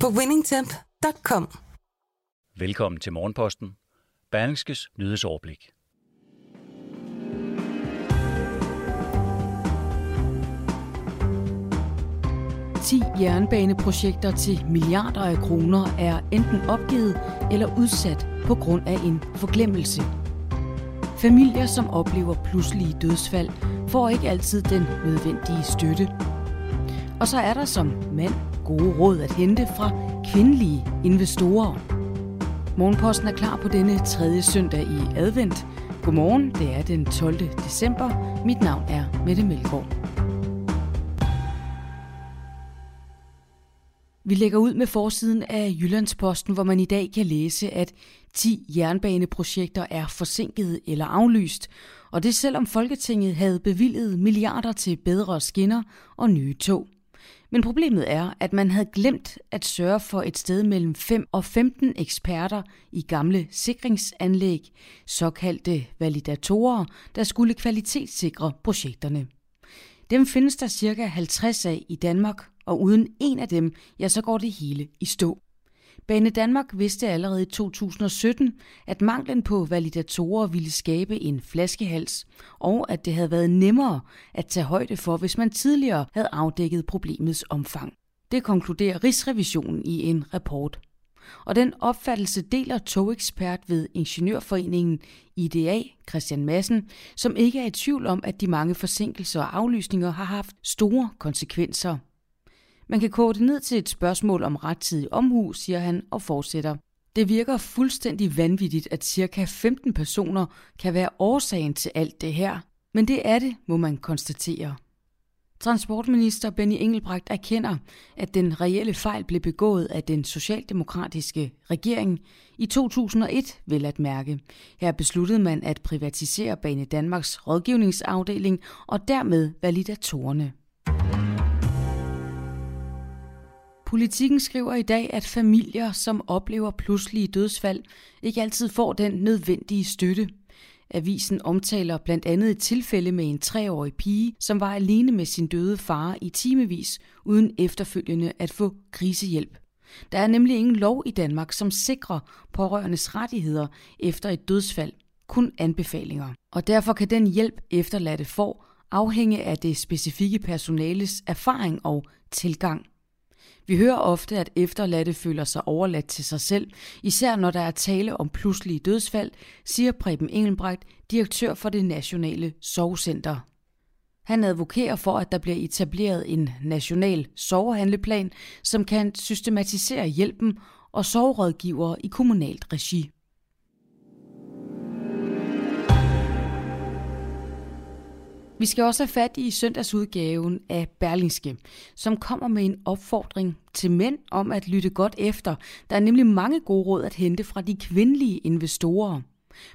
på winningtemp.com. Velkommen til Morgenposten. Berlingskes nyhedsoverblik. Ti jernbaneprojekter til milliarder af kroner er enten opgivet eller udsat på grund af en forglemmelse. Familier, som oplever pludselige dødsfald, får ikke altid den nødvendige støtte. Og så er der som mand gode råd at hente fra kvindelige investorer. Morgenposten er klar på denne tredje søndag i advent. Godmorgen, det er den 12. december. Mit navn er Mette Melgaard. Vi lægger ud med forsiden af Jyllandsposten, hvor man i dag kan læse, at 10 jernbaneprojekter er forsinket eller aflyst, og det selvom Folketinget havde bevilget milliarder til bedre skinner og nye tog. Men problemet er, at man havde glemt at sørge for et sted mellem 5 og 15 eksperter i gamle sikringsanlæg, såkaldte validatorer, der skulle kvalitetssikre projekterne. Dem findes der cirka 50 af i Danmark, og uden en af dem, ja, så går det hele i stå. Bane Danmark vidste allerede i 2017, at manglen på validatorer ville skabe en flaskehals, og at det havde været nemmere at tage højde for, hvis man tidligere havde afdækket problemets omfang. Det konkluderer Rigsrevisionen i en rapport. Og den opfattelse deler togekspert ved Ingeniørforeningen IDA, Christian Madsen, som ikke er i tvivl om, at de mange forsinkelser og aflysninger har haft store konsekvenser man kan kode det ned til et spørgsmål om rettidig omhu, siger han og fortsætter. Det virker fuldstændig vanvittigt, at cirka 15 personer kan være årsagen til alt det her. Men det er det, må man konstatere. Transportminister Benny Engelbrecht erkender, at den reelle fejl blev begået af den socialdemokratiske regering i 2001, vil at mærke. Her besluttede man at privatisere Bane Danmarks rådgivningsafdeling og dermed validatorerne. Politikken skriver i dag, at familier, som oplever pludselige dødsfald, ikke altid får den nødvendige støtte. Avisen omtaler blandt andet et tilfælde med en treårig pige, som var alene med sin døde far i timevis, uden efterfølgende at få krisehjælp. Der er nemlig ingen lov i Danmark, som sikrer pårørendes rettigheder efter et dødsfald, kun anbefalinger. Og derfor kan den hjælp efterladte får afhænge af det specifikke personales erfaring og tilgang. Vi hører ofte, at efterladte føler sig overladt til sig selv, især når der er tale om pludselige dødsfald, siger Preben Engelbrecht, direktør for det nationale sovcenter. Han advokerer for, at der bliver etableret en national sovehandleplan, som kan systematisere hjælpen og sorgrådgivere i kommunalt regi. Vi skal også have fat i søndagsudgaven af Berlingske, som kommer med en opfordring til mænd om at lytte godt efter. Der er nemlig mange gode råd at hente fra de kvindelige investorer.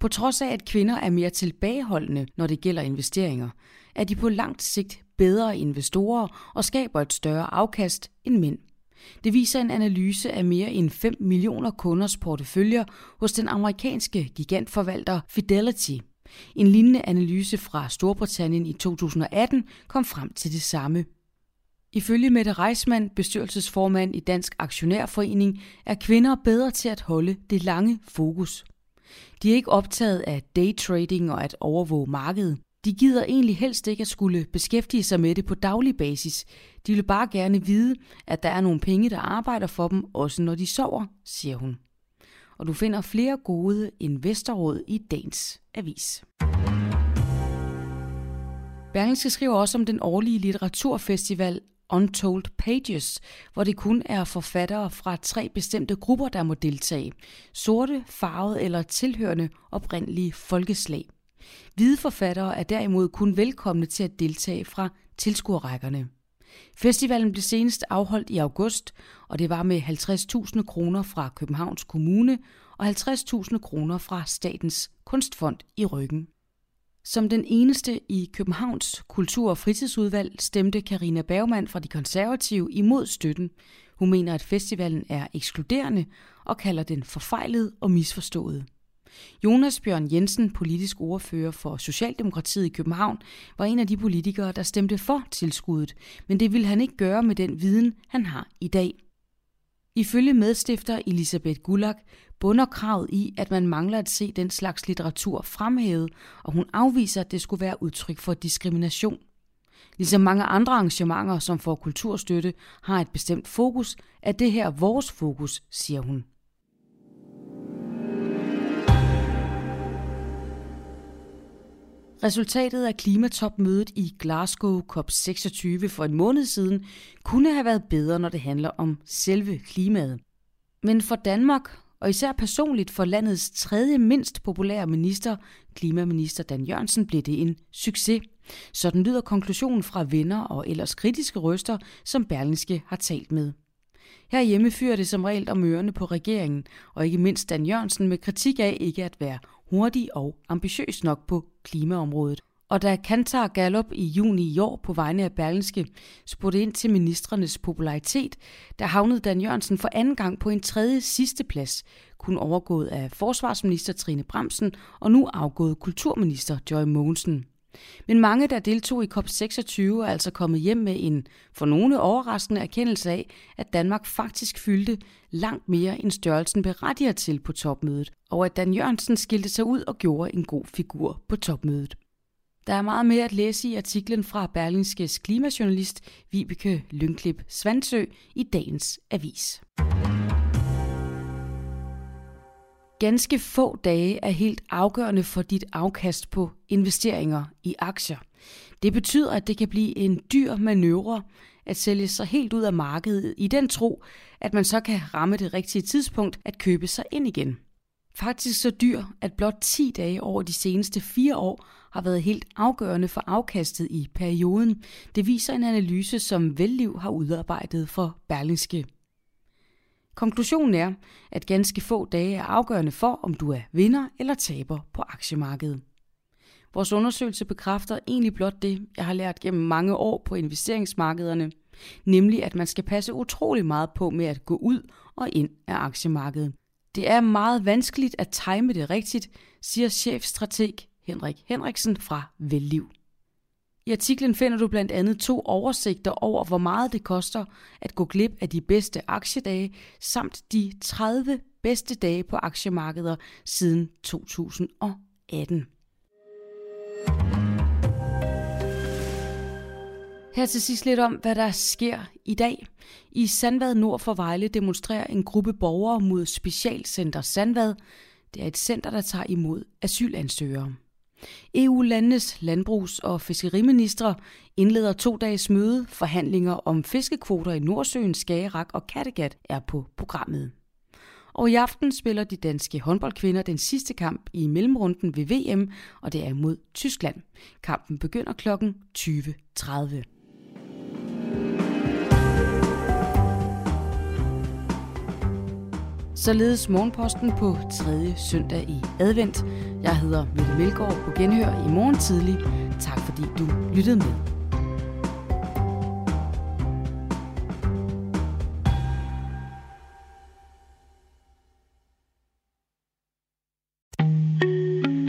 På trods af, at kvinder er mere tilbageholdende, når det gælder investeringer, er de på langt sigt bedre investorer og skaber et større afkast end mænd. Det viser en analyse af mere end 5 millioner kunders porteføljer hos den amerikanske gigantforvalter Fidelity – en lignende analyse fra Storbritannien i 2018 kom frem til det samme. Ifølge Mette Reismann, bestyrelsesformand i Dansk Aktionærforening, er kvinder bedre til at holde det lange fokus. De er ikke optaget af daytrading og at overvåge markedet. De gider egentlig helst ikke at skulle beskæftige sig med det på daglig basis. De vil bare gerne vide, at der er nogle penge, der arbejder for dem, også når de sover, siger hun og du finder flere gode investorråd i dagens avis. Berlingske skriver også om den årlige litteraturfestival Untold Pages, hvor det kun er forfattere fra tre bestemte grupper, der må deltage. Sorte, farvede eller tilhørende oprindelige folkeslag. Hvide forfattere er derimod kun velkomne til at deltage fra tilskuerrækkerne. Festivalen blev senest afholdt i august, og det var med 50.000 kroner fra Københavns Kommune og 50.000 kroner fra Statens Kunstfond i ryggen. Som den eneste i Københavns Kultur- og Fritidsudvalg stemte Karina Bergmann fra De Konservative imod støtten. Hun mener, at festivalen er ekskluderende og kalder den forfejlet og misforstået. Jonas Bjørn Jensen, politisk ordfører for Socialdemokratiet i København, var en af de politikere, der stemte for tilskuddet, men det ville han ikke gøre med den viden, han har i dag. Ifølge medstifter Elisabeth Gullak bunder kravet i, at man mangler at se den slags litteratur fremhævet, og hun afviser, at det skulle være udtryk for diskrimination. Ligesom mange andre arrangementer, som får kulturstøtte, har et bestemt fokus, er det her vores fokus, siger hun. Resultatet af klimatopmødet i Glasgow COP26 for en måned siden kunne have været bedre, når det handler om selve klimaet. Men for Danmark, og især personligt for landets tredje mindst populære minister, klimaminister Dan Jørgensen, blev det en succes. Sådan lyder konklusionen fra venner og ellers kritiske røster, som Berlingske har talt med. Herhjemme fyrer det som regel om ørerne på regeringen, og ikke mindst Dan Jørgensen med kritik af ikke at være hurtig og ambitiøs nok på klimaområdet. Og da Kantar Gallup i juni i år på vegne af Berlingske spurgte ind til ministrenes popularitet, der havnede Dan Jørgensen for anden gang på en tredje sidste plads, kun overgået af forsvarsminister Trine Bremsen og nu afgået kulturminister Joy Mogensen. Men mange, der deltog i COP26, er altså kommet hjem med en for nogle overraskende erkendelse af, at Danmark faktisk fyldte langt mere end størrelsen berettiger til på topmødet, og at Dan Jørgensen skilte sig ud og gjorde en god figur på topmødet. Der er meget mere at læse i artiklen fra Berlingskes klimajournalist Vibeke Lyngklip Svansø i dagens avis. Ganske få dage er helt afgørende for dit afkast på investeringer i aktier. Det betyder, at det kan blive en dyr manøvre at sælge sig helt ud af markedet i den tro, at man så kan ramme det rigtige tidspunkt at købe sig ind igen. Faktisk så dyr, at blot 10 dage over de seneste fire år har været helt afgørende for afkastet i perioden. Det viser en analyse, som Velliv har udarbejdet for Berlingske. Konklusionen er, at ganske få dage er afgørende for, om du er vinder eller taber på aktiemarkedet. Vores undersøgelse bekræfter egentlig blot det, jeg har lært gennem mange år på investeringsmarkederne, nemlig at man skal passe utrolig meget på med at gå ud og ind af aktiemarkedet. Det er meget vanskeligt at time det rigtigt, siger chefstrateg Henrik Henriksen fra Velliv. I artiklen finder du blandt andet to oversigter over, hvor meget det koster at gå glip af de bedste aktiedage, samt de 30 bedste dage på aktiemarkeder siden 2018. Her til sidst lidt om, hvad der sker i dag. I Sandvad nord for Vejle demonstrerer en gruppe borgere mod Specialcenter Sandvad. Det er et center, der tager imod asylansøgere. EU-landenes landbrugs- og fiskeriministre indleder to dages møde. Forhandlinger om fiskekvoter i Nordsøen, Skagerrak og Kattegat er på programmet. Og i aften spiller de danske håndboldkvinder den sidste kamp i mellemrunden ved VM, og det er mod Tyskland. Kampen begynder kl. 20.30. Således morgenposten på 3. søndag i advent. Jeg hedder Mette Melgaard på Genhør i morgen tidlig. Tak fordi du lyttede med.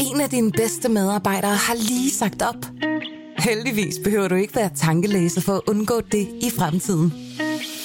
En af dine bedste medarbejdere har lige sagt op. Heldigvis behøver du ikke være tankelæser for at undgå det i fremtiden.